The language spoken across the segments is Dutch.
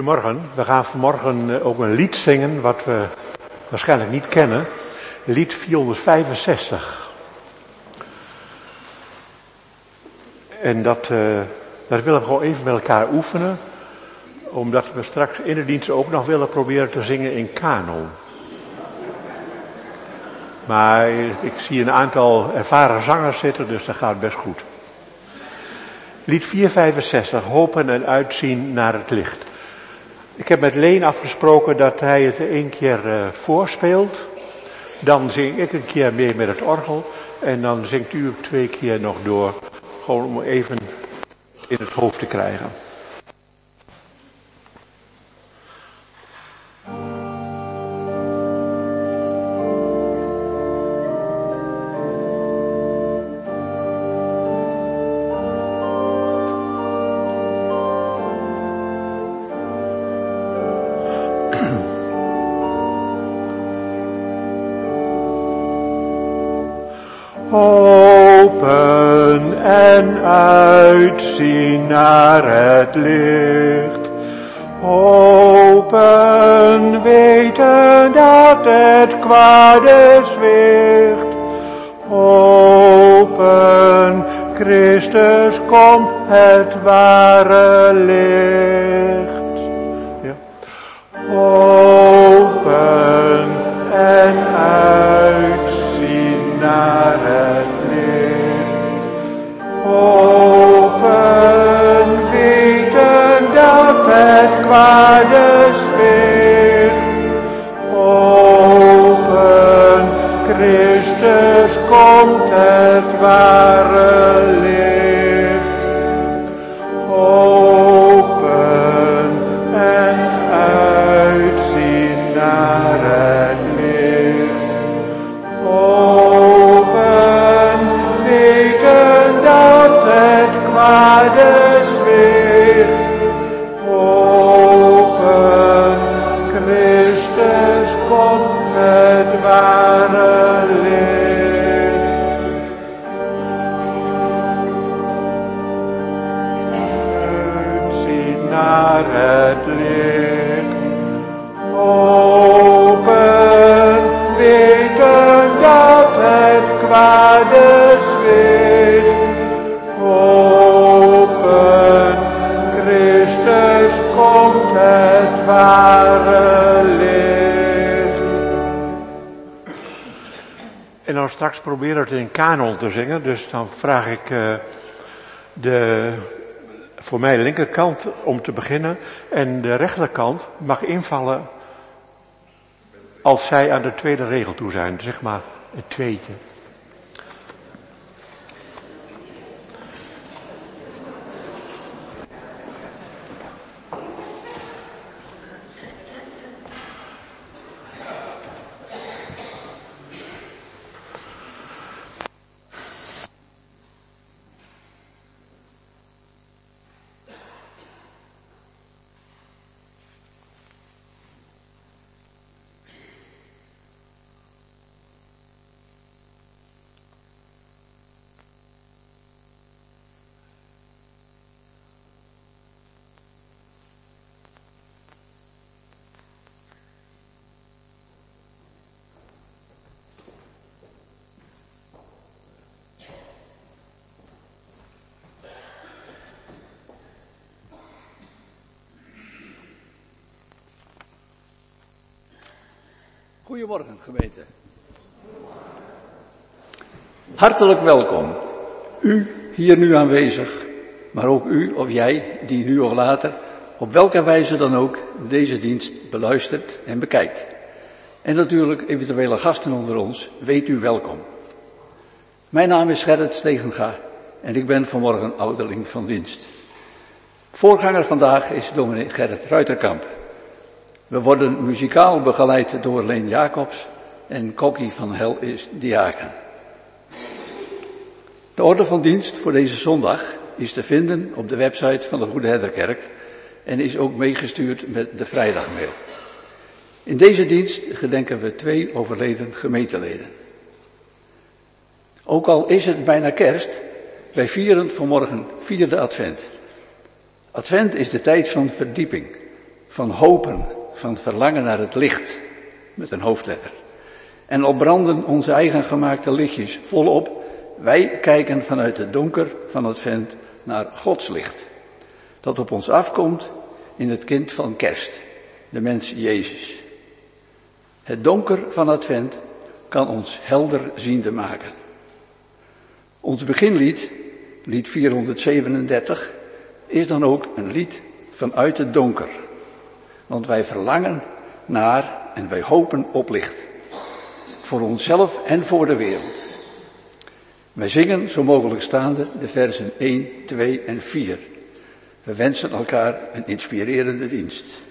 Goedemorgen. We gaan vanmorgen eh, ook een lied zingen wat we waarschijnlijk niet kennen. Lied 465. En dat, uh, dat willen we gewoon even met elkaar oefenen. Omdat we straks in de dienst ook nog willen proberen te zingen in kanon. Maar ik zie een aantal ervaren zangers zitten, dus dat gaat best goed. Lied 465, hopen en uitzien naar het licht. Ik heb met Leen afgesproken dat hij het één keer uh, voorspeelt. Dan zing ik een keer mee met het orgel. En dan zingt u twee keer nog door. Gewoon om even in het hoofd te krijgen. Kwade zwicht. Open Christus komt het ware licht. Straks proberen het in kanon te zingen, dus dan vraag ik uh, de voor mij linkerkant om te beginnen en de rechterkant mag invallen als zij aan de tweede regel toe zijn, zeg maar het tweetje. Goedemorgen gemeente. Hartelijk welkom. U hier nu aanwezig, maar ook u of jij die nu of later, op welke wijze dan ook, deze dienst beluistert en bekijkt. En natuurlijk eventuele gasten onder ons, weet u welkom. Mijn naam is Gerrit Stegenga en ik ben vanmorgen ouderling van dienst. Voorganger vandaag is dominee Gerrit Ruiterkamp. We worden muzikaal begeleid door Leen Jacobs en Kokkie van Hel is diaken. De orde van dienst voor deze zondag is te vinden op de website van de Goede Herderkerk en is ook meegestuurd met de vrijdagmail. In deze dienst gedenken we twee overleden gemeenteleden. Ook al is het bijna kerst, wij vieren vanmorgen vierde advent. Advent is de tijd van verdieping van hopen, van verlangen naar het licht, met een hoofdletter. En opbranden onze eigen gemaakte lichtjes volop. Wij kijken vanuit het donker van het vent naar Gods licht. Dat op ons afkomt in het kind van kerst, de mens Jezus. Het donker van Advent kan ons helder ziende maken. Ons beginlied, lied 437, is dan ook een lied vanuit het donker. Want wij verlangen naar en wij hopen op licht. Voor onszelf en voor de wereld. Wij zingen zo mogelijk staande de versen 1, 2 en 4. We wensen elkaar een inspirerende dienst.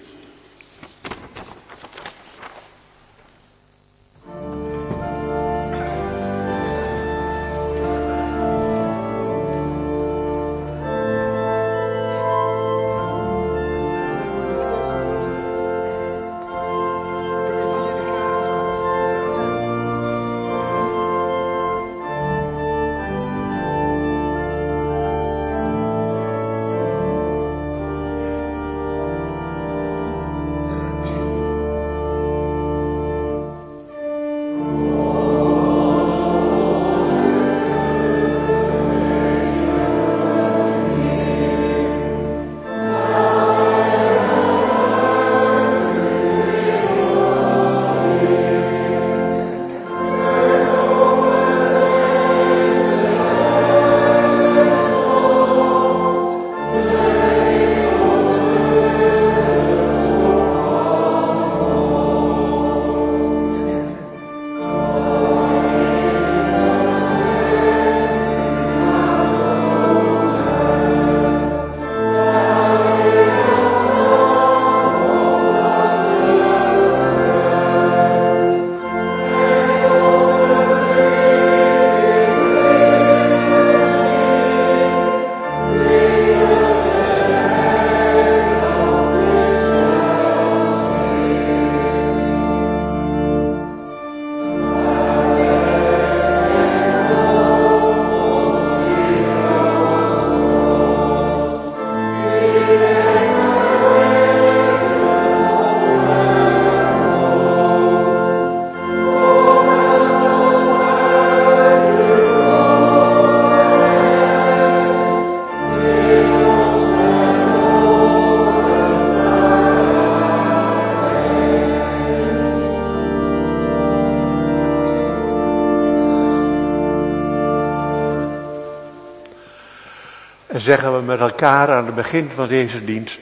Zeggen we met elkaar aan het begin van deze dienst.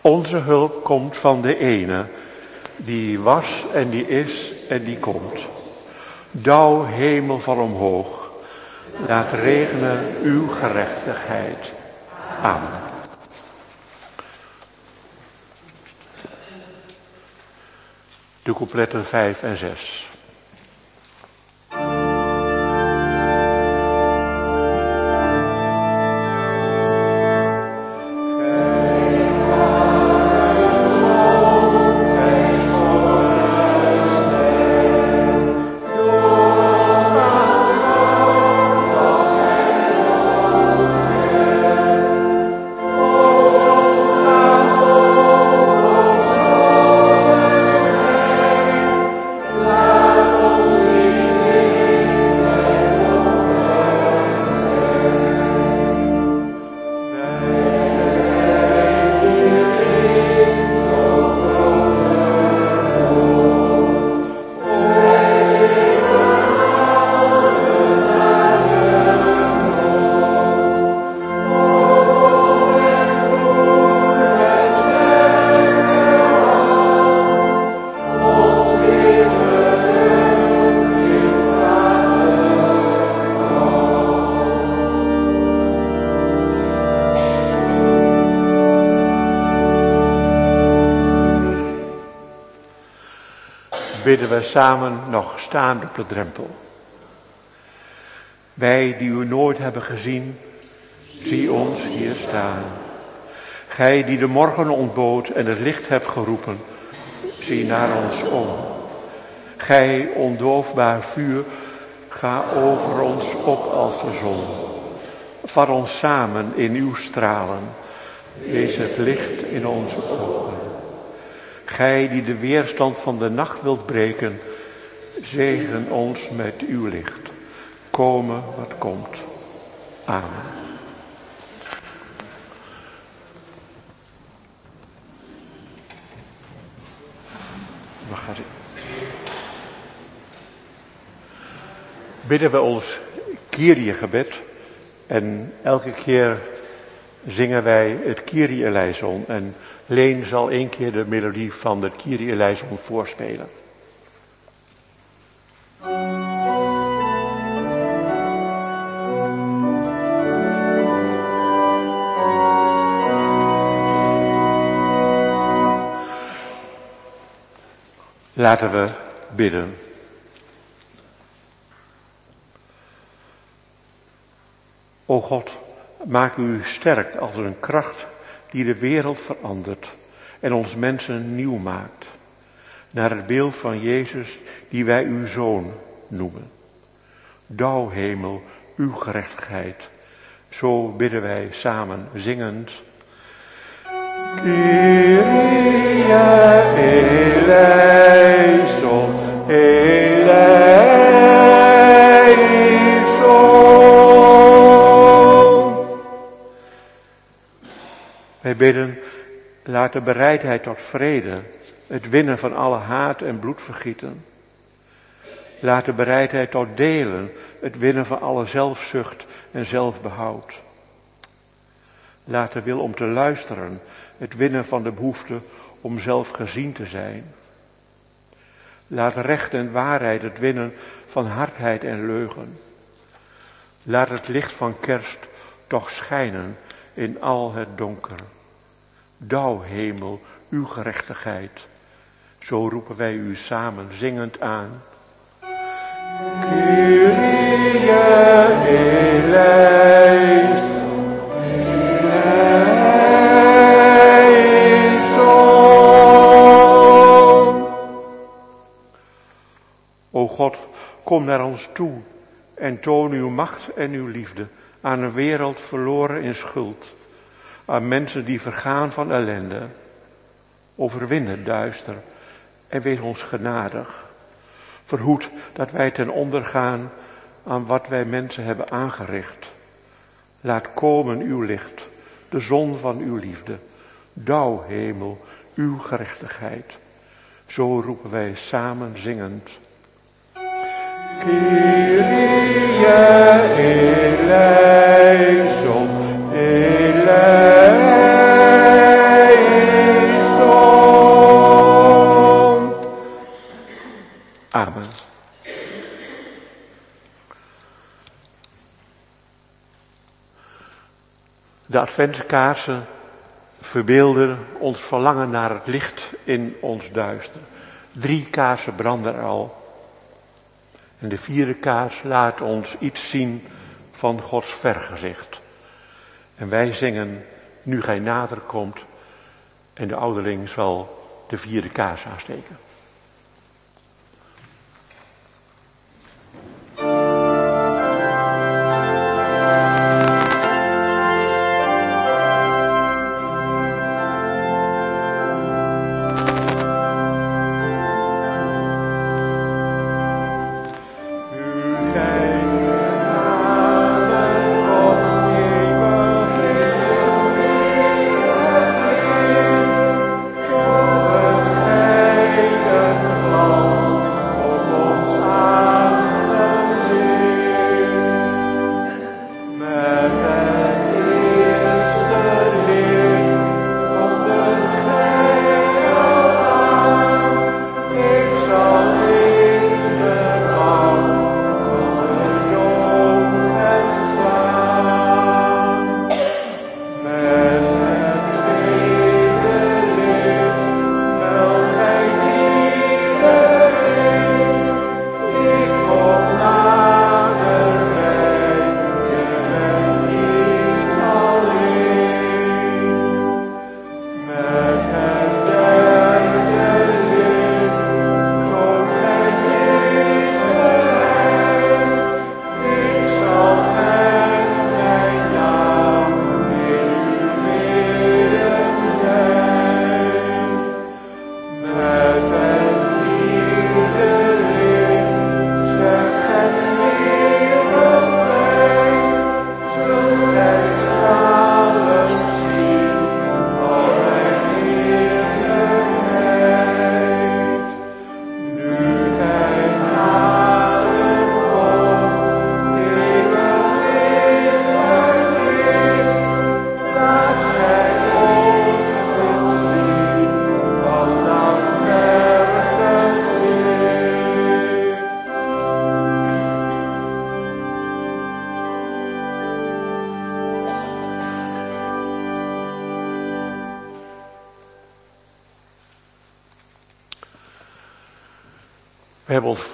Onze hulp komt van de ene, die was en die is en die komt. Douw hemel van omhoog, laat regenen uw gerechtigheid. Amen. De coupletten 5 en 6. Bidden we samen nog staan op de drempel. Wij die u nooit hebben gezien, zie ons hier staan. Gij die de morgen ontbood en het licht hebt geroepen, zie naar ons om. Gij ondoofbaar vuur, ga over ons op als de zon. Vat ons samen in uw stralen, wees het licht in onze ogen. Gij die de weerstand van de nacht wilt breken, zegen ons met uw licht. Komen wat komt. Amen. We gaan Bidden we ons Kyrie-gebed en elke keer zingen wij het Kyrie eleison en Leen zal één keer de melodie van het Kyrie eleison voorspelen. Laten we bidden. O God, maak u sterk als een kracht die de wereld verandert en ons mensen nieuw maakt. Naar het beeld van Jezus die wij uw zoon noemen. Douw hemel, uw gerechtigheid. Zo bidden wij samen zingend. Kyrie eleison, Bidden, laat de bereidheid tot vrede, het winnen van alle haat en bloedvergieten. Laat de bereidheid tot delen, het winnen van alle zelfzucht en zelfbehoud. Laat de wil om te luisteren, het winnen van de behoefte om zelf gezien te zijn. Laat recht en waarheid het winnen van hardheid en leugen. Laat het licht van kerst toch schijnen in al het donker. Douw, hemel, uw gerechtigheid. Zo roepen wij u samen zingend aan. Kyrie eleison, eleison. O God, kom naar ons toe en toon uw macht en uw liefde aan een wereld verloren in schuld aan mensen die vergaan van ellende. Overwin het duister en wees ons genadig. Verhoed dat wij ten onder gaan aan wat wij mensen hebben aangericht. Laat komen uw licht, de zon van uw liefde. Douw, hemel, uw gerechtigheid. Zo roepen wij samen zingend. Kyrie eleison. De adventskaarsen verbeelden ons verlangen naar het licht in ons duister. Drie kaarsen branden er al. En de vierde kaars laat ons iets zien van Gods vergezicht. En wij zingen, nu gij nader komt, en de ouderling zal de vierde kaars aansteken.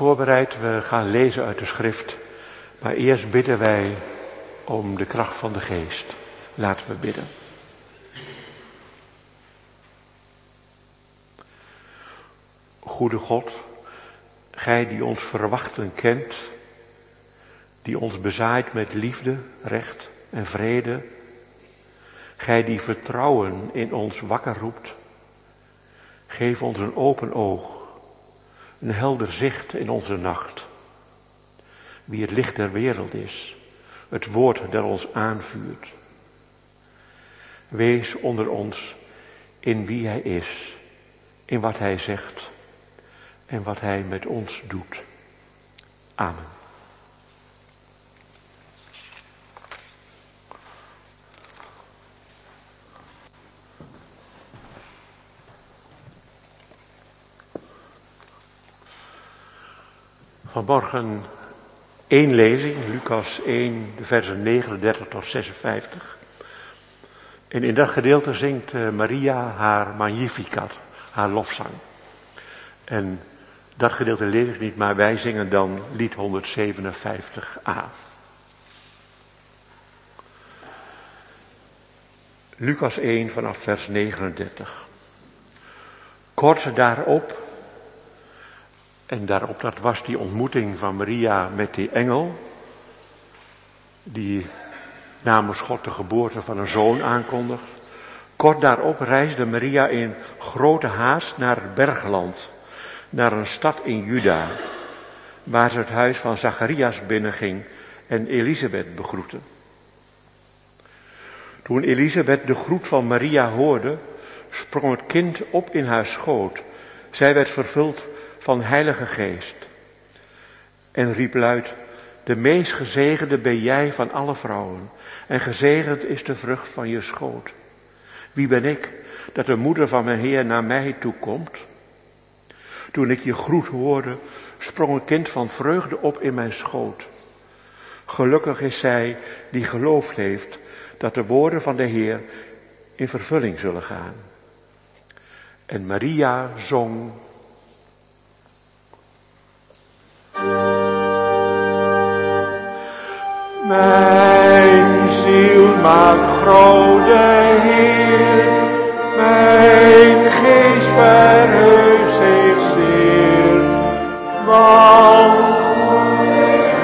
Voorbereid, we gaan lezen uit de schrift. Maar eerst bidden wij om de kracht van de geest. Laten we bidden. Goede God, Gij die ons verwachten kent, die ons bezaaid met liefde, recht en vrede, Gij die vertrouwen in ons wakker roept, geef ons een open oog, een helder zicht in onze nacht. Wie het licht der wereld is, het woord dat ons aanvuurt. Wees onder ons in wie Hij is, in wat Hij zegt en wat Hij met ons doet. Amen. Vanmorgen één lezing, Lucas 1, de versen 39 tot 56. En in dat gedeelte zingt eh, Maria haar Magnificat, haar lofzang. En dat gedeelte lees ik niet, maar wij zingen dan lied 157a. Lucas 1 vanaf vers 39. Kort daarop, en daarop dat was die ontmoeting van Maria met die engel, die namens God de geboorte van een zoon aankondigt. Kort daarop reisde Maria in grote haast naar het bergland naar een stad in Juda, waar ze het huis van Zacharias binnenging en Elisabeth begroette. Toen Elisabeth de groet van Maria hoorde, sprong het kind op in haar schoot. Zij werd vervuld van Heilige Geest en riep luid, de meest gezegende ben jij van alle vrouwen en gezegend is de vrucht van je schoot. Wie ben ik dat de moeder van mijn Heer naar mij toekomt? Toen ik je groet hoorde, sprong een kind van vreugde op in mijn schoot. Gelukkig is zij die geloofd heeft dat de woorden van de Heer in vervulling zullen gaan. En Maria zong. Mijn ziel maakt grote Heer, mijn geest verheugt zich zeer, want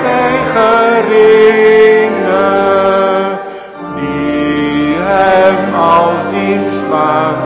mijn geringe, die hem als dienst mag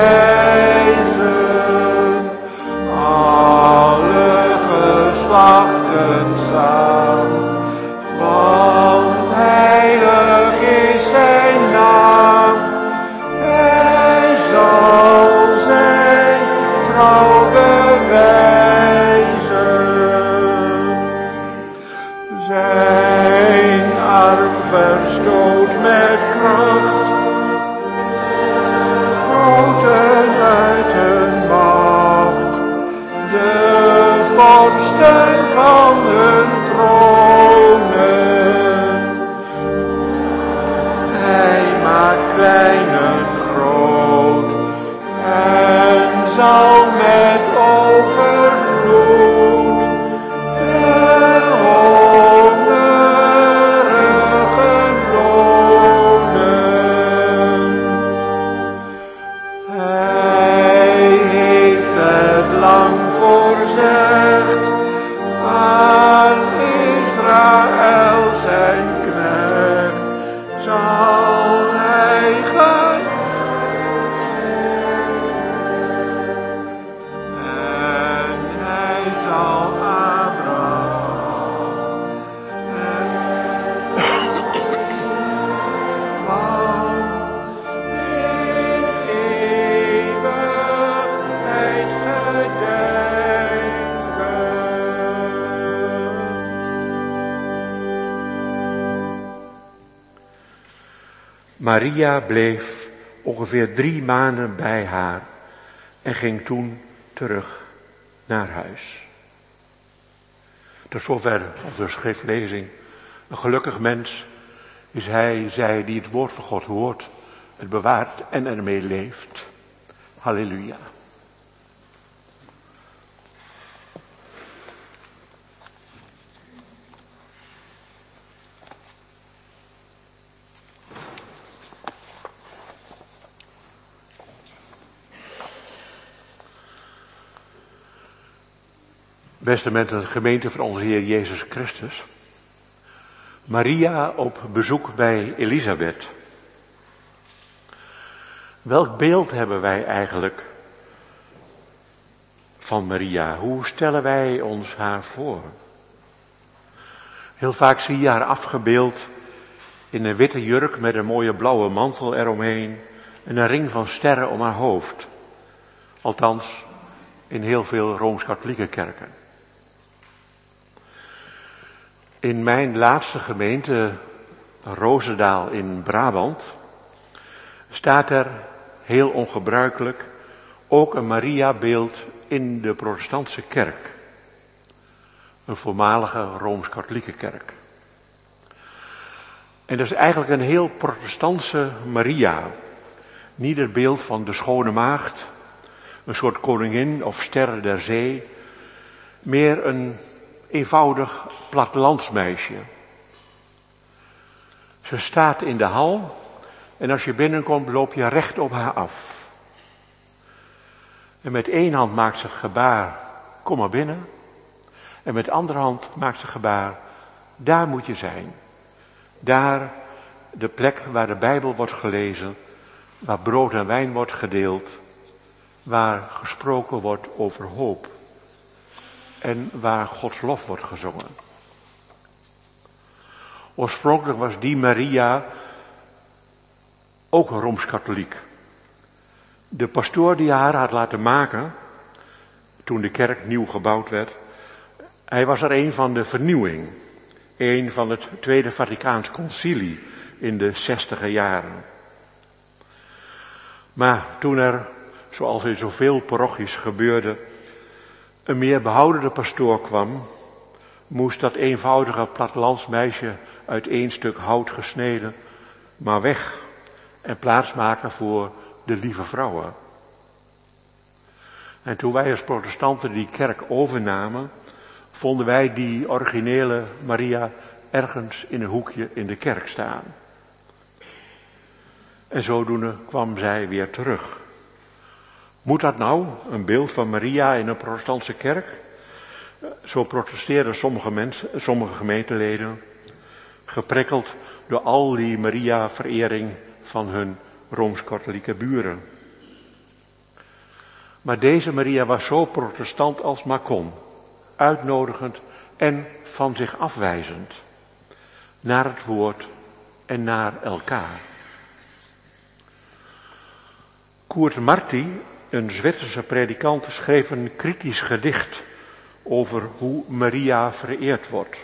Amen. Maria bleef ongeveer drie maanden bij haar en ging toen terug naar huis. Tot zover onze schriftlezing. Een gelukkig mens is hij, zij die het woord van God hoort, het bewaart en ermee leeft. Halleluja. Beste mensen, gemeente van onze Heer Jezus Christus. Maria op bezoek bij Elisabeth. Welk beeld hebben wij eigenlijk van Maria? Hoe stellen wij ons haar voor? Heel vaak zie je haar afgebeeld in een witte jurk met een mooie blauwe mantel eromheen en een ring van sterren om haar hoofd. Althans, in heel veel Rooms-Katholieke kerken. In mijn laatste gemeente, Roosendaal in Brabant, staat er heel ongebruikelijk ook een Mariabeeld in de protestantse kerk. Een voormalige Rooms-Katholieke kerk. En dat is eigenlijk een heel protestantse Maria. Niet het beeld van de schone maagd, een soort koningin of ster der zee. Meer een eenvoudig plattelandsmeisje. Ze staat in de hal en als je binnenkomt loop je recht op haar af. En met één hand maakt ze het gebaar, kom maar binnen. En met de andere hand maakt ze het gebaar, daar moet je zijn. Daar de plek waar de Bijbel wordt gelezen, waar brood en wijn wordt gedeeld, waar gesproken wordt over hoop en waar Gods lof wordt gezongen. Oorspronkelijk was die Maria ook rooms-katholiek. De pastoor die haar had laten maken, toen de kerk nieuw gebouwd werd, hij was er een van de vernieuwing. Een van het Tweede Vaticaans Concilie in de zestiger jaren. Maar toen er, zoals in zoveel parochies gebeurde, een meer behoudende pastoor kwam, moest dat eenvoudige plattelandsmeisje uit één stuk hout gesneden, maar weg en plaatsmaken voor de lieve vrouwen. En toen wij als protestanten die kerk overnamen, vonden wij die originele Maria ergens in een hoekje in de kerk staan. En zodoende kwam zij weer terug. Moet dat nou, een beeld van Maria in een protestantse kerk? Zo protesteerden sommige mensen, sommige gemeenteleden, geprikkeld door al die Maria-verering van hun Rooms-Katholieke buren. Maar deze Maria was zo protestant als maar kon, uitnodigend en van zich afwijzend, naar het woord en naar elkaar. Koert Marti een Zwitserse predikant schreef een kritisch gedicht over hoe Maria vereerd wordt.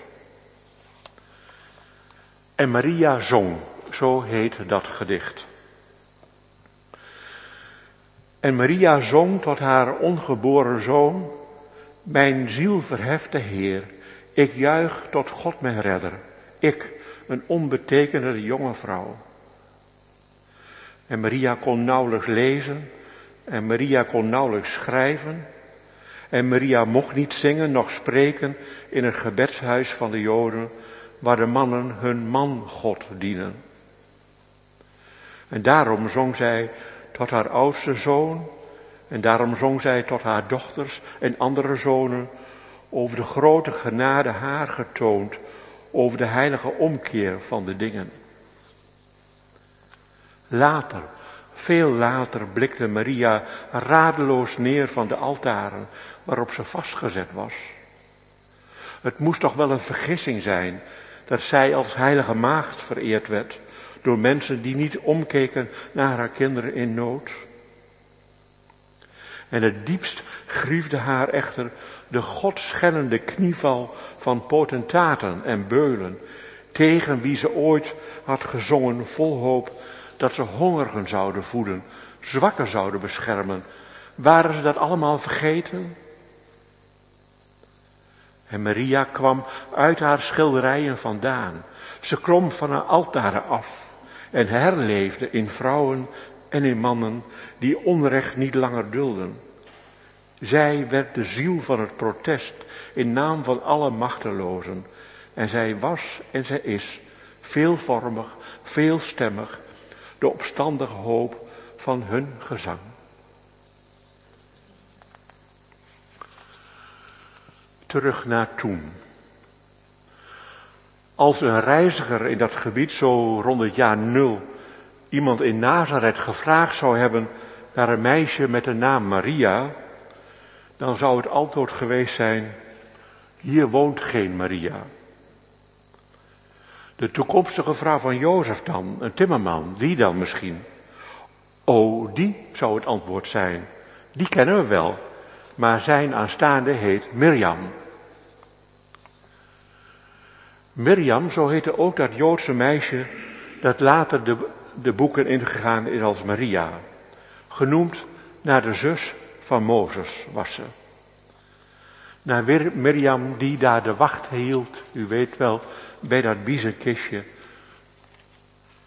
En Maria zong, zo heet dat gedicht. En Maria zong tot haar ongeboren zoon, mijn ziel verheft de Heer, ik juich tot God mijn redder, ik, een onbetekenende jonge vrouw. En Maria kon nauwelijks lezen, en Maria kon nauwelijks schrijven. En Maria mocht niet zingen, noch spreken in het gebedshuis van de Joden, waar de mannen hun man God dienen. En daarom zong zij tot haar oudste zoon, en daarom zong zij tot haar dochters en andere zonen over de grote genade haar getoond, over de heilige omkeer van de dingen. Later veel later blikte Maria radeloos neer van de altaren waarop ze vastgezet was. Het moest toch wel een vergissing zijn dat zij als heilige maagd vereerd werd door mensen die niet omkeken naar haar kinderen in nood. En het diepst griefde haar echter de godschennende knieval van potentaten en beulen, tegen wie ze ooit had gezongen vol hoop dat ze hongerigen zouden voeden, zwakken zouden beschermen. Waren ze dat allemaal vergeten? En Maria kwam uit haar schilderijen vandaan. Ze klom van haar altaren af en herleefde in vrouwen en in mannen die onrecht niet langer dulden. Zij werd de ziel van het protest in naam van alle machtelozen. En zij was en zij is veelvormig, veelstemmig, de opstandige hoop van hun gezang. Terug naar toen. Als een reiziger in dat gebied zo rond het jaar nul iemand in Nazareth gevraagd zou hebben naar een meisje met de naam Maria, dan zou het antwoord geweest zijn, hier woont geen Maria. De toekomstige vrouw van Jozef dan, een timmerman, die dan misschien? Oh, die zou het antwoord zijn. Die kennen we wel, maar zijn aanstaande heet Mirjam. Mirjam, zo heette ook dat Joodse meisje dat later de, de boeken ingegaan is als Maria. Genoemd naar de zus van Mozes was ze. Naar Mirjam die daar de wacht hield, u weet wel, bij dat biezenkistje.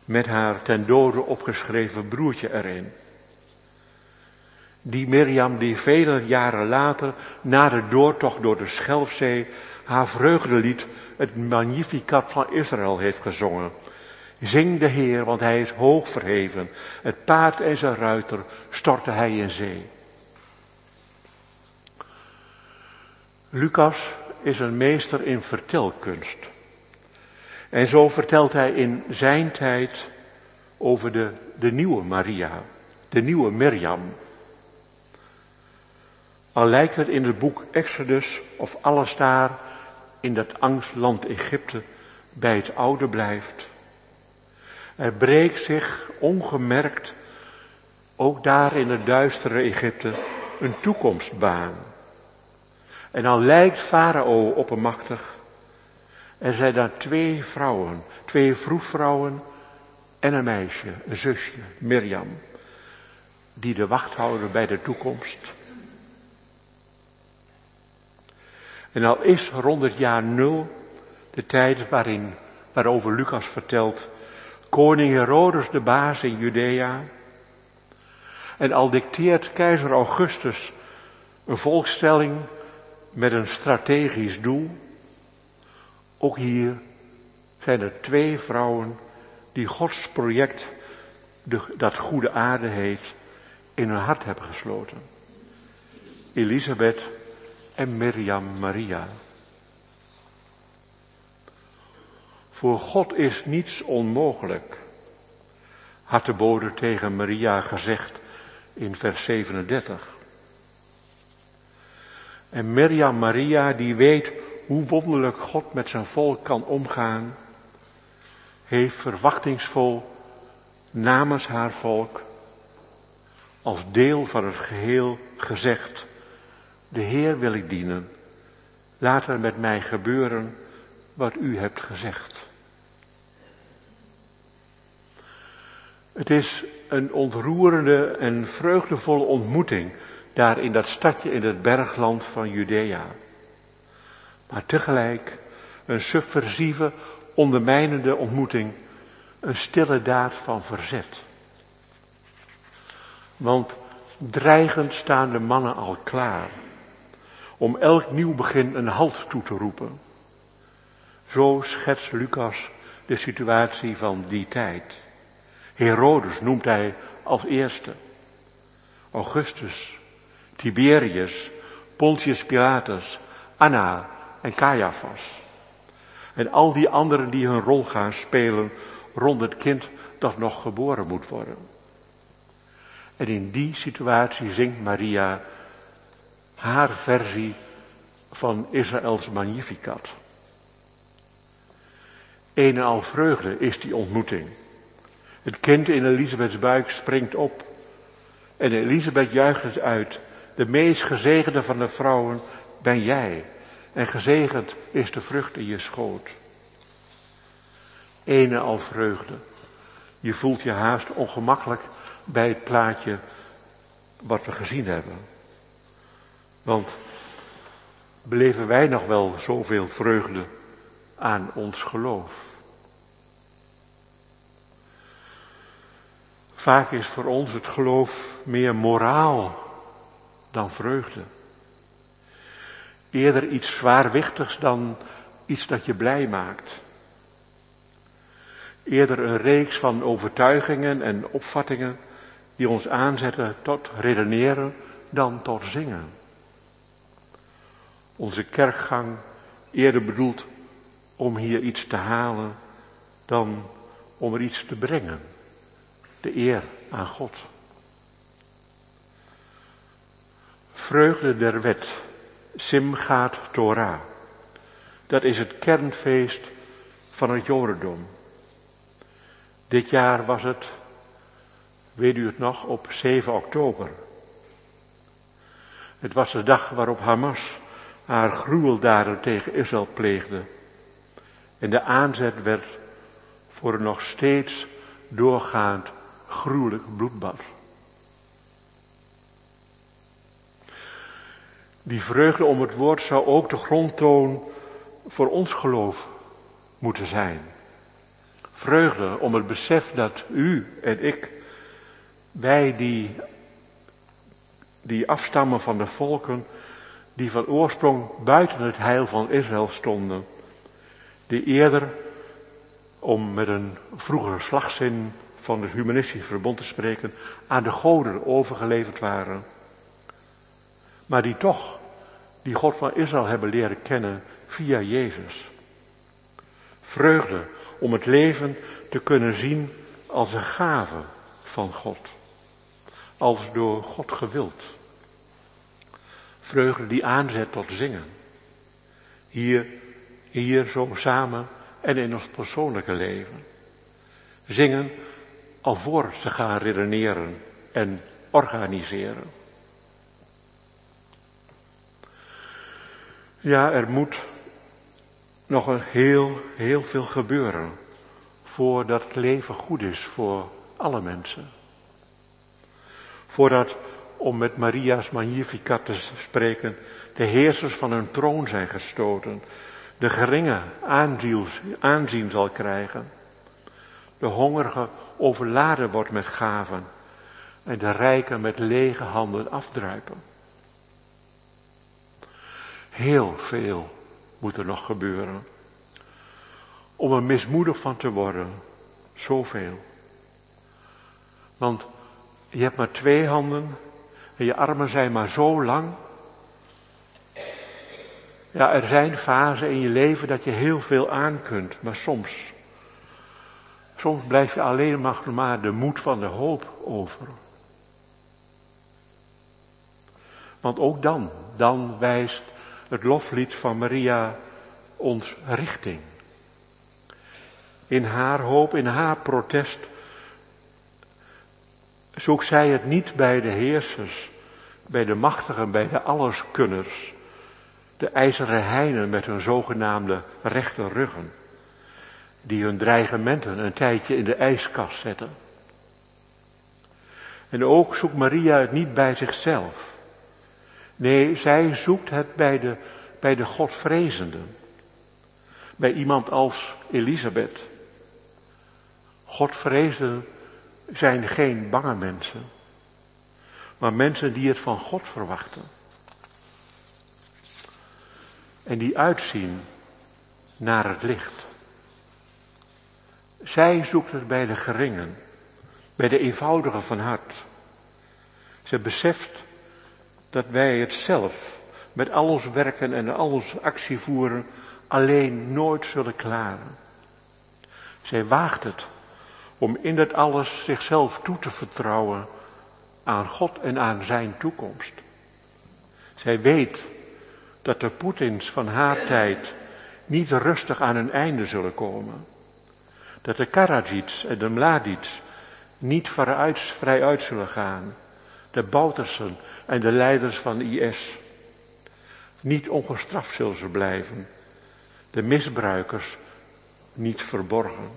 Met haar ten dode opgeschreven broertje erin. Die Mirjam die vele jaren later, na de doortocht door de Schelfzee, haar vreugdelied, het Magnificat van Israël heeft gezongen. Zing de Heer, want hij is hoog verheven. Het paard en zijn ruiter stortte hij in zee. Lucas is een meester in vertelkunst. En zo vertelt hij in zijn tijd over de, de nieuwe Maria, de nieuwe Mirjam. Al lijkt het in het boek Exodus of alles daar in dat angstland Egypte bij het oude blijft. Er breekt zich ongemerkt, ook daar in het duistere Egypte, een toekomstbaan. En dan lijkt Farao oppermachtig. Er zijn daar twee vrouwen, twee vroedvrouwen en een meisje, een zusje, Mirjam, die de wacht houden bij de toekomst. En al is rond het jaar nul de tijd waarin, waarover Lucas vertelt, koning Herodes de baas in Judea. En al dicteert keizer Augustus een volkstelling met een strategisch doel. Ook hier zijn er twee vrouwen die Gods project, dat goede aarde heet, in hun hart hebben gesloten. Elisabeth en Miriam Maria. Voor God is niets onmogelijk, had de bode tegen Maria gezegd in vers 37. En Miriam Maria, die weet hoe wonderlijk God met zijn volk kan omgaan, heeft verwachtingsvol namens haar volk als deel van het geheel gezegd, de Heer wil ik dienen, laat er met mij gebeuren wat u hebt gezegd. Het is een ontroerende en vreugdevolle ontmoeting daar in dat stadje in het bergland van Judea. Maar tegelijk een subversieve, ondermijnende ontmoeting, een stille daad van verzet. Want dreigend staan de mannen al klaar om elk nieuw begin een halt toe te roepen. Zo schetst Lucas de situatie van die tijd. Herodes noemt hij als eerste. Augustus Tiberius, Pontius Pilatus, Anna en Caiaphas. En al die anderen die hun rol gaan spelen rond het kind dat nog geboren moet worden. En in die situatie zingt Maria haar versie van Israëls Magnificat. Een en al vreugde is die ontmoeting. Het kind in Elisabeths buik springt op. En Elisabeth juicht het uit. De meest gezegende van de vrouwen ben jij. En gezegend is de vrucht in je schoot. Ene al vreugde. Je voelt je haast ongemakkelijk bij het plaatje wat we gezien hebben. Want beleven wij nog wel zoveel vreugde aan ons geloof? Vaak is voor ons het geloof meer moraal dan vreugde. Eerder iets zwaarwichtigs dan iets dat je blij maakt. Eerder een reeks van overtuigingen en opvattingen die ons aanzetten tot redeneren dan tot zingen. Onze kerkgang eerder bedoeld om hier iets te halen dan om er iets te brengen. De eer aan God. Vreugde der wet, Simgaat Torah. Dat is het kernfeest van het Jodendom. Dit jaar was het, weet u het nog, op 7 oktober. Het was de dag waarop Hamas haar gruweldaden tegen Israël pleegde. En de aanzet werd voor een nog steeds doorgaand gruwelijk bloedbad. Die vreugde om het woord zou ook de grondtoon voor ons geloof moeten zijn. Vreugde om het besef dat u en ik, wij die, die afstammen van de volken, die van oorsprong buiten het heil van Israël stonden, die eerder, om met een vroegere slagzin van het humanistisch verbond te spreken, aan de goden overgeleverd waren. Maar die toch die God van Israël hebben leren kennen via Jezus. Vreugde om het leven te kunnen zien als een gave van God. Als door God gewild. Vreugde die aanzet tot zingen. Hier, hier zo samen en in ons persoonlijke leven. Zingen alvorens te gaan redeneren en organiseren. Ja, er moet nog een heel, heel veel gebeuren voordat het leven goed is voor alle mensen. Voordat, om met Maria's Magnificat te spreken, de heersers van hun troon zijn gestoten, de geringe aanzien, zal krijgen, de hongerige overladen wordt met gaven en de rijken met lege handen afdruipen. Heel veel moet er nog gebeuren. Om er mismoedig van te worden. Zoveel. Want je hebt maar twee handen en je armen zijn maar zo lang. Ja, er zijn fasen in je leven dat je heel veel aan kunt, maar soms, soms blijf je alleen maar, maar de moed van de hoop over. Want ook dan, dan wijst het loflied van Maria ons richting. In haar hoop, in haar protest, zoekt zij het niet bij de heersers, bij de machtigen, bij de alleskunners, de ijzeren heinen met hun zogenaamde rechte ruggen, die hun dreigementen een tijdje in de ijskast zetten. En ook zoekt Maria het niet bij zichzelf. Nee, zij zoekt het bij de, bij de Godvrezenden. Bij iemand als Elisabeth. Godvrezenden zijn geen bange mensen. Maar mensen die het van God verwachten. En die uitzien naar het licht. Zij zoekt het bij de geringen, bij de eenvoudigen van hart. Ze beseft dat wij het zelf met al ons werken en al ons actie voeren alleen nooit zullen klaren. Zij waagt het om in dat alles zichzelf toe te vertrouwen aan God en aan zijn toekomst. Zij weet dat de Poetins van haar tijd niet rustig aan een einde zullen komen. Dat de Karadzics en de Mladics niet vooruit, vrij uit zullen gaan de Boutersen en de leiders van IS. Niet ongestraft zullen ze blijven. De misbruikers niet verborgen.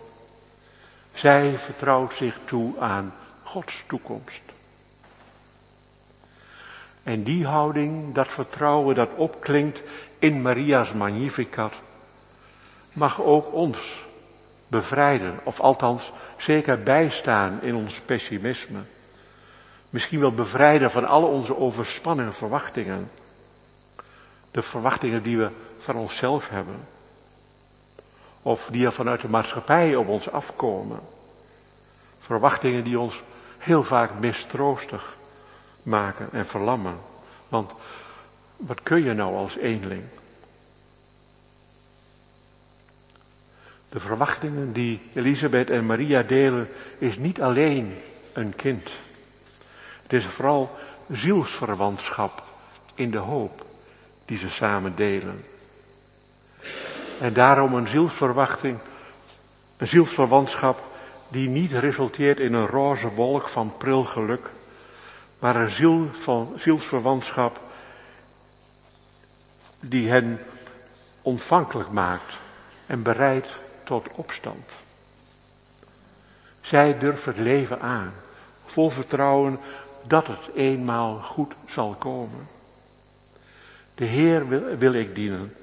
Zij vertrouwt zich toe aan Gods toekomst. En die houding, dat vertrouwen dat opklinkt in Maria's Magnificat, mag ook ons bevrijden, of althans zeker bijstaan in ons pessimisme. Misschien wel bevrijden van alle onze overspannen verwachtingen. De verwachtingen die we van onszelf hebben. Of die er vanuit de maatschappij op ons afkomen. Verwachtingen die ons heel vaak mistroostig maken en verlammen. Want wat kun je nou als eenling? De verwachtingen die Elisabeth en Maria delen is niet alleen een kind. Het is vooral zielsverwantschap in de hoop die ze samen delen. En daarom een zielsverwachting, een zielsverwantschap die niet resulteert in een roze wolk van pril geluk, maar een ziel van, zielsverwantschap die hen ontvankelijk maakt en bereid tot opstand. Zij durven het leven aan, vol vertrouwen dat het eenmaal goed zal komen. De Heer wil, wil ik dienen,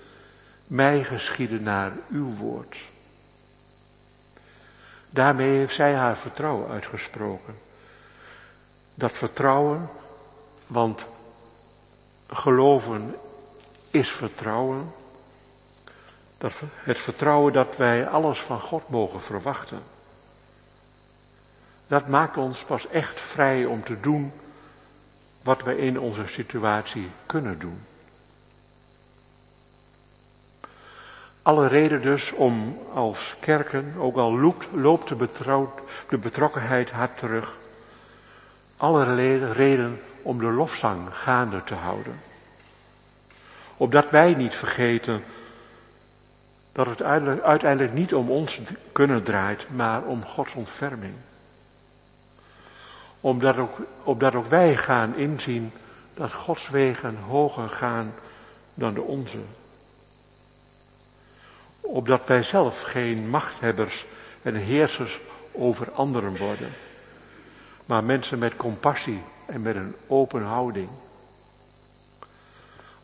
mij geschieden naar uw woord. Daarmee heeft zij haar vertrouwen uitgesproken. Dat vertrouwen, want geloven is vertrouwen. Dat, het vertrouwen dat wij alles van God mogen verwachten. Dat maakt ons pas echt vrij om te doen wat we in onze situatie kunnen doen. Alle reden dus om als kerken, ook al loopt, loopt de, de betrokkenheid hard terug, alle reden om de lofzang gaande te houden. Opdat wij niet vergeten dat het uiteindelijk niet om ons kunnen draait, maar om Gods ontferming. Omdat ook, opdat ook wij gaan inzien dat Gods wegen hoger gaan dan de onze opdat wij zelf geen machthebbers en heersers over anderen worden, maar mensen met compassie en met een open houding.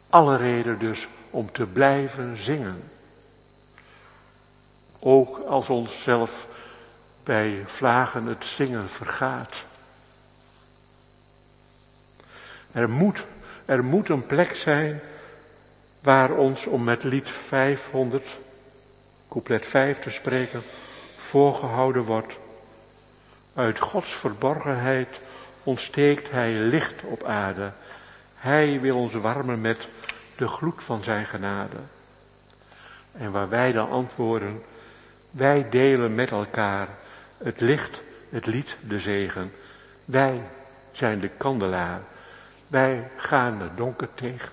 Alle reden dus om te blijven zingen. Ook als ons zelf bij vlagen het zingen vergaat. Er moet, er moet een plek zijn waar ons om met lied 500 couplet 5 te spreken, voorgehouden wordt. Uit Gods verborgenheid ontsteekt Hij licht op aarde. Hij wil ons warmen met de gloed van Zijn genade. En waar wij dan antwoorden, wij delen met elkaar het licht, het lied, de zegen. Wij zijn de kandelaar. Wij gaan het donker tegen.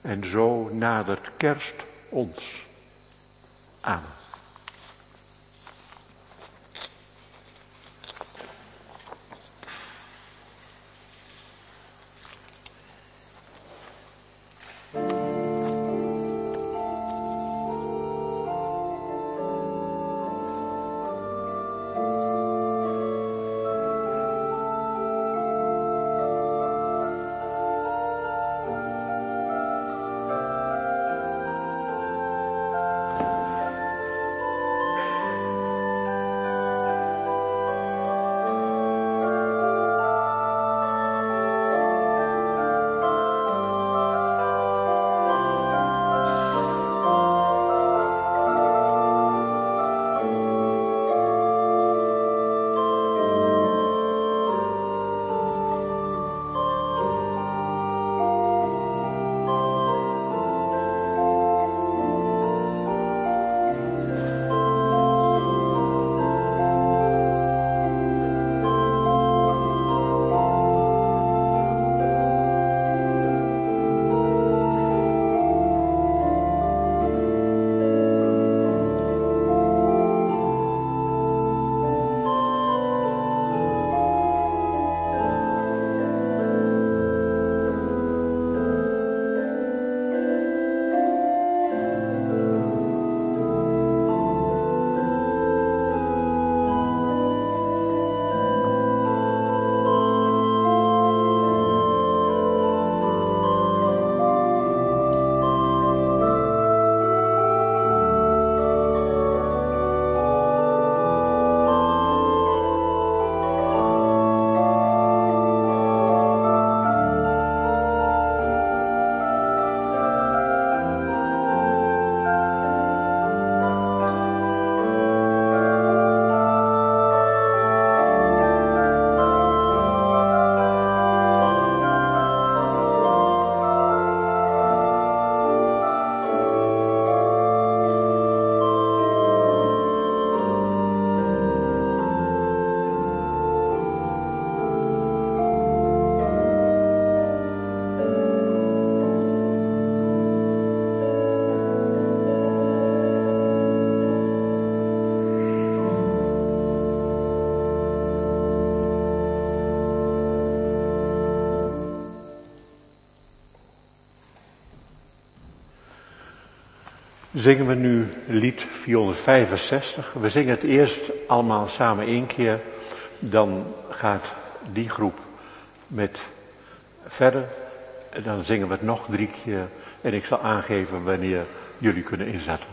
En zo nadert kerst ons. Amen. Zingen we nu lied 465. We zingen het eerst allemaal samen één keer. Dan gaat die groep met verder. En dan zingen we het nog drie keer. En ik zal aangeven wanneer jullie kunnen inzetten.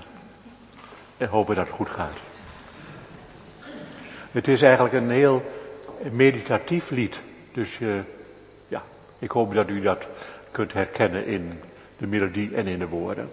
En hopen dat het goed gaat. Het is eigenlijk een heel meditatief lied. Dus uh, ja, ik hoop dat u dat kunt herkennen in de melodie en in de woorden.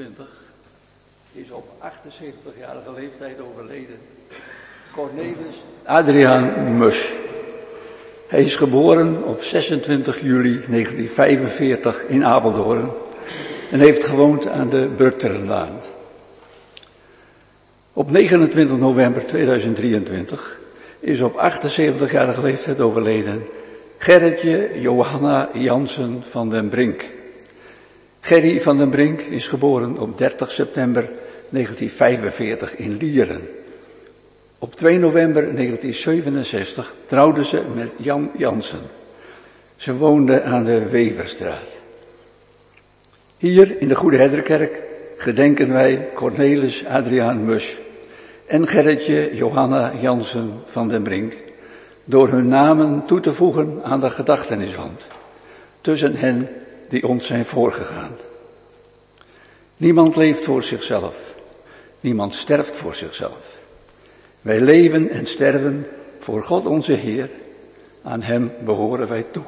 2023 is op 78-jarige leeftijd overleden Cornelis Adriaan Mus. Hij is geboren op 26 juli 1945 in Apeldoorn en heeft gewoond aan de Brukterenlaan. Op 29 november 2023 is op 78-jarige leeftijd overleden Gerritje Johanna Jansen van den Brink. Gerry van den Brink is geboren op 30 september 1945 in Lieren. Op 2 november 1967 trouwde ze met Jan Jansen. Ze woonde aan de Weverstraat. Hier in de Goede Herderkerk gedenken wij Cornelis Adriaan Mus en Gerritje Johanna Jansen van den Brink door hun namen toe te voegen aan de gedachteniswand tussen hen die ons zijn voorgegaan. Niemand leeft voor zichzelf. Niemand sterft voor zichzelf. Wij leven en sterven voor God onze Heer. Aan Hem behoren wij toe.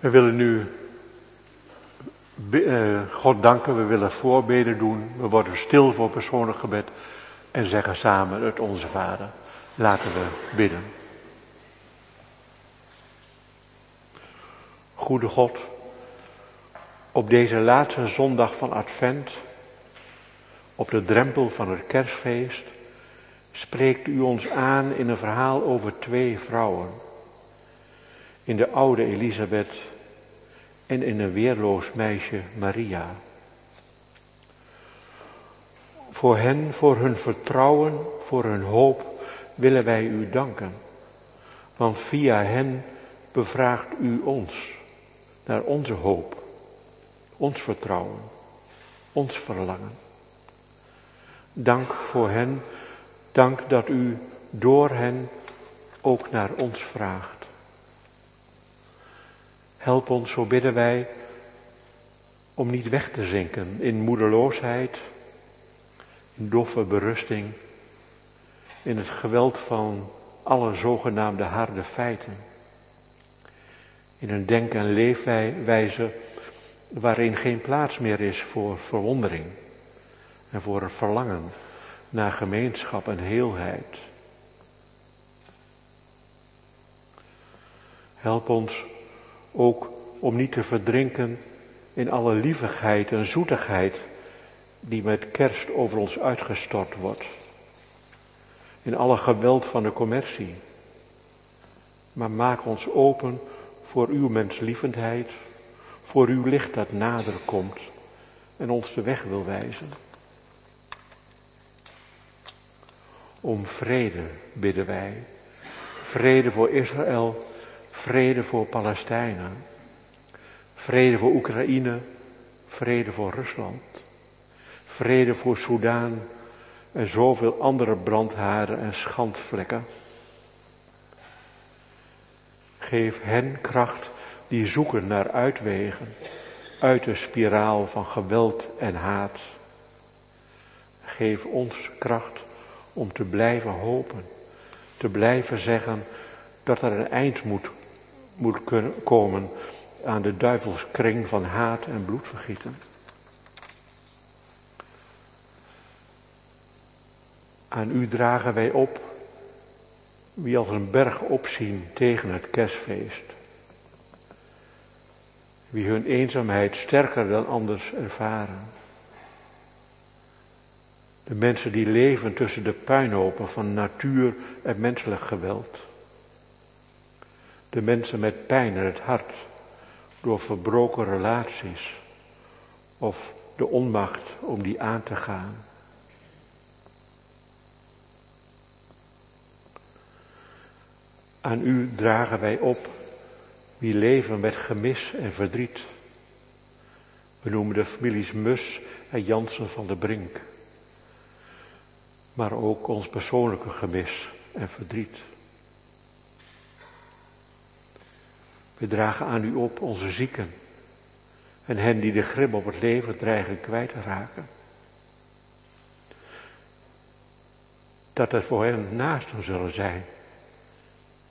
We willen nu uh, God danken, we willen voorbeden doen. We worden stil voor persoonlijk gebed en zeggen samen het Onze Vader. Laten we bidden. Goede God, op deze laatste zondag van Advent, op de drempel van het kerstfeest, spreekt u ons aan in een verhaal over twee vrouwen. In de oude Elisabeth en in een weerloos meisje Maria. Voor hen, voor hun vertrouwen, voor hun hoop willen wij u danken. Want via hen bevraagt u ons naar onze hoop, ons vertrouwen, ons verlangen. Dank voor hen, dank dat u door hen ook naar ons vraagt. Help ons, zo bidden wij, om niet weg te zinken in moedeloosheid, in doffe berusting, in het geweld van alle zogenaamde harde feiten. In een denk- en leefwijze waarin geen plaats meer is voor verwondering en voor een verlangen naar gemeenschap en heelheid. Help ons ook om niet te verdrinken in alle lievigheid en zoetigheid die met kerst over ons uitgestort wordt. In alle geweld van de commercie. Maar maak ons open voor uw menslievendheid, voor uw licht dat nader komt en ons de weg wil wijzen. Om vrede bidden wij. Vrede voor Israël, vrede voor Palestijnen, vrede voor Oekraïne, vrede voor Rusland, vrede voor Soudaan en zoveel andere brandharen en schandvlekken. Geef hen kracht die zoeken naar uitwegen uit de spiraal van geweld en haat. Geef ons kracht om te blijven hopen, te blijven zeggen dat er een eind moet, moet kunnen komen aan de duivelskring van haat en bloedvergieten. Aan u dragen wij op wie als een berg opzien tegen het kerstfeest. Wie hun eenzaamheid sterker dan anders ervaren. De mensen die leven tussen de puinhopen van natuur en menselijk geweld. De mensen met pijn in het hart door verbroken relaties of de onmacht om die aan te gaan. Aan u dragen wij op wie leven met gemis en verdriet. We noemen de families Mus en Jansen van de Brink. Maar ook ons persoonlijke gemis en verdriet. We dragen aan u op onze zieken en hen die de grip op het leven dreigen kwijt te raken. Dat er voor hen naast ons zullen zijn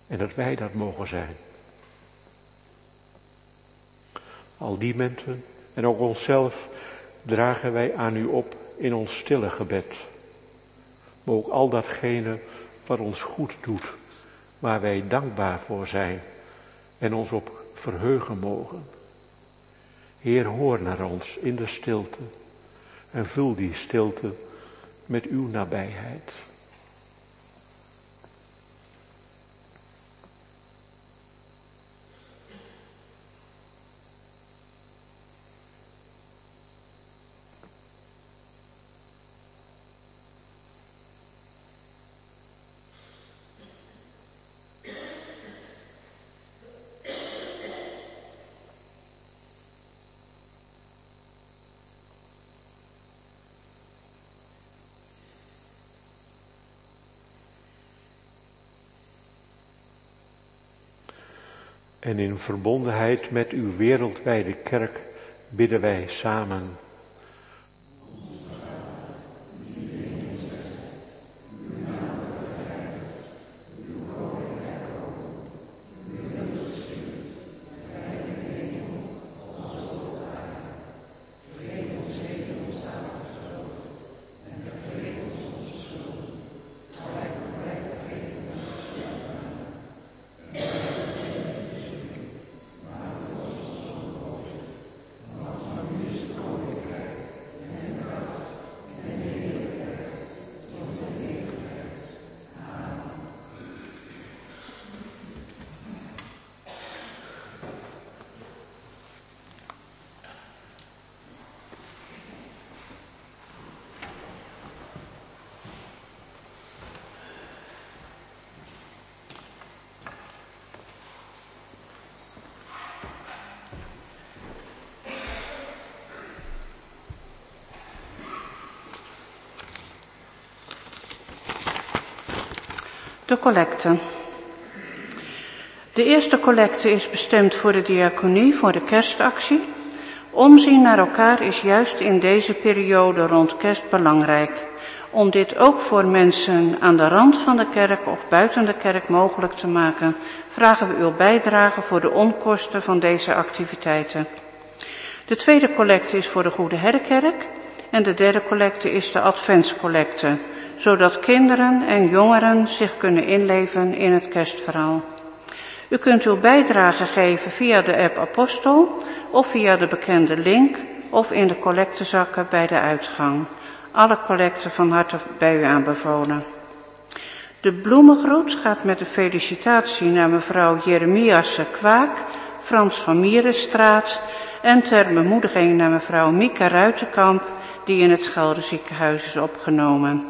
en dat wij dat mogen zijn. Al die mensen en ook onszelf dragen wij aan u op in ons stille gebed. Maar ook al datgene wat ons goed doet, waar wij dankbaar voor zijn en ons op verheugen mogen. Heer, hoor naar ons in de stilte en vul die stilte met uw nabijheid. En in verbondenheid met uw wereldwijde kerk bidden wij samen. De collecte. De eerste collecte is bestemd voor de diaconie, voor de kerstactie. Omzien naar elkaar is juist in deze periode rond kerst belangrijk. Om dit ook voor mensen aan de rand van de kerk of buiten de kerk mogelijk te maken, vragen we uw bijdrage voor de onkosten van deze activiteiten. De tweede collecte is voor de Goede Herkerk en de derde collecte is de Adventscollecte, zodat kinderen en jongeren zich kunnen inleven in het kerstverhaal. U kunt uw bijdrage geven via de app Apostel of via de bekende link of in de collectezakken bij de uitgang. Alle collecten van harte bij u aanbevolen. De bloemengroet gaat met de felicitatie naar mevrouw Jeremiasse Kwaak, Frans van Mierenstraat en ter bemoediging naar mevrouw Mieke Ruitenkamp, die in het Scheldenziekenhuis is opgenomen.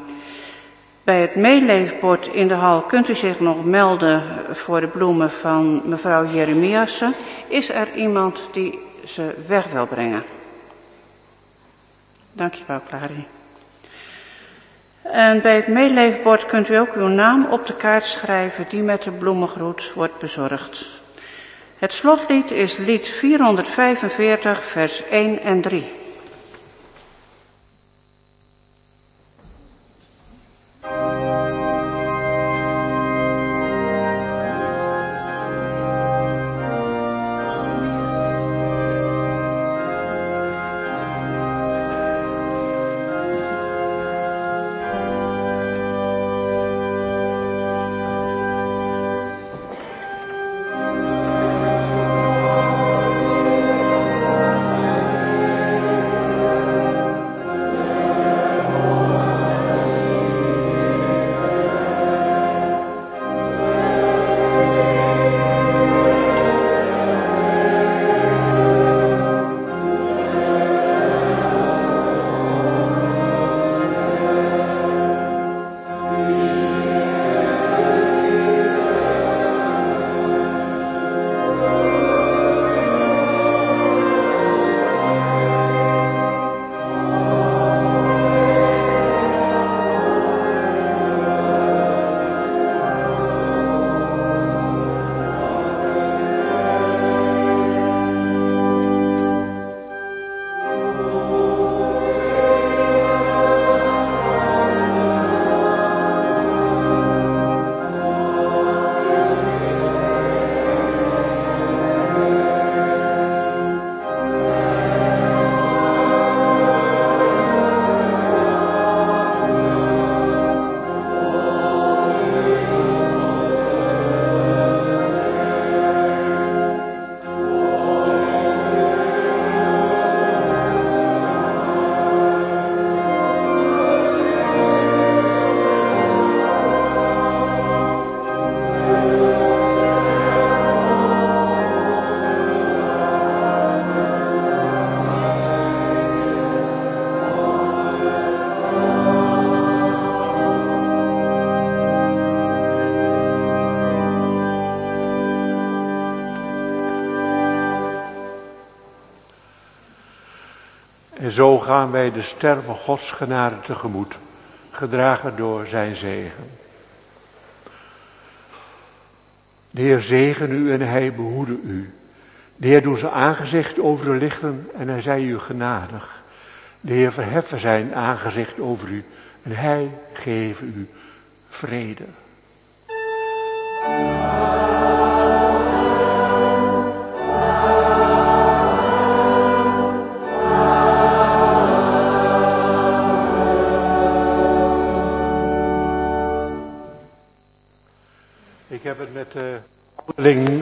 Bij het meeleefbord in de hal kunt u zich nog melden voor de bloemen van mevrouw Jeremiasse. Is er iemand die ze weg wil brengen? Dankjewel, Clarie. En bij het meeleefbord kunt u ook uw naam op de kaart schrijven die met de bloemengroet wordt bezorgd. Het slotlied is lied 445, vers 1 en 3. Zo gaan wij de ster van Gods genade tegemoet, gedragen door zijn zegen. De Heer zegen u en hij behoede u. De Heer doet zijn aangezicht over u lichten en hij zij u genadig. De Heer verheffen zijn aangezicht over u en hij geven u vrede.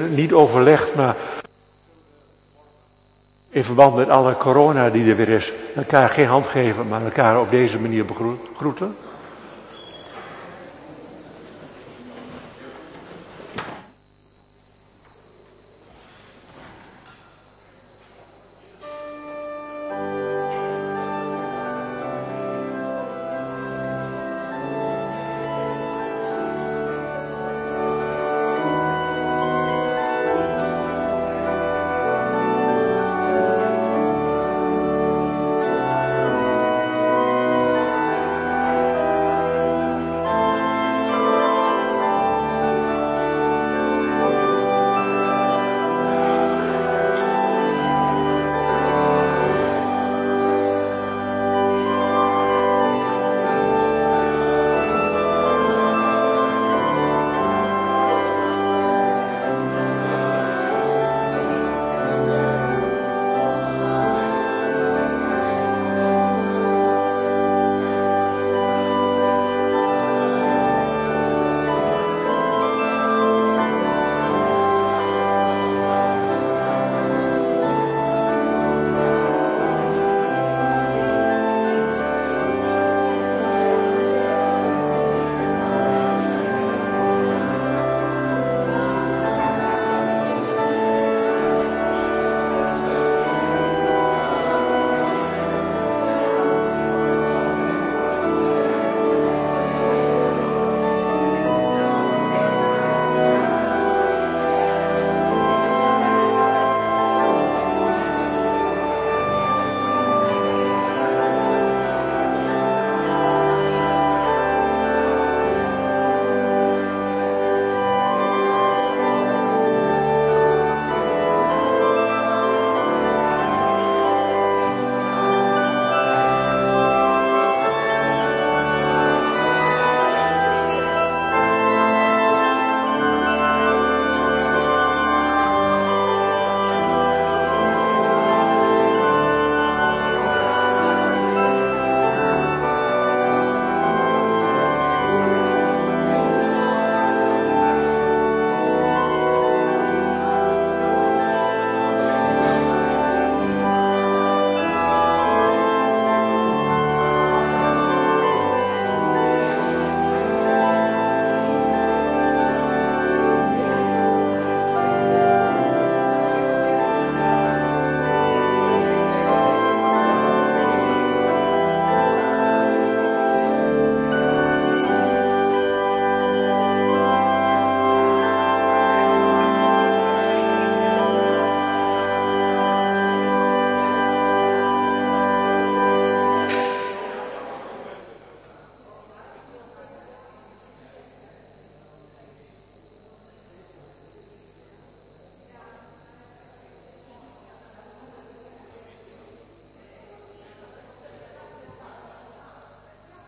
Niet overlegd, maar in verband met alle corona die er weer is, elkaar geen hand geven, maar elkaar op deze manier begroeten.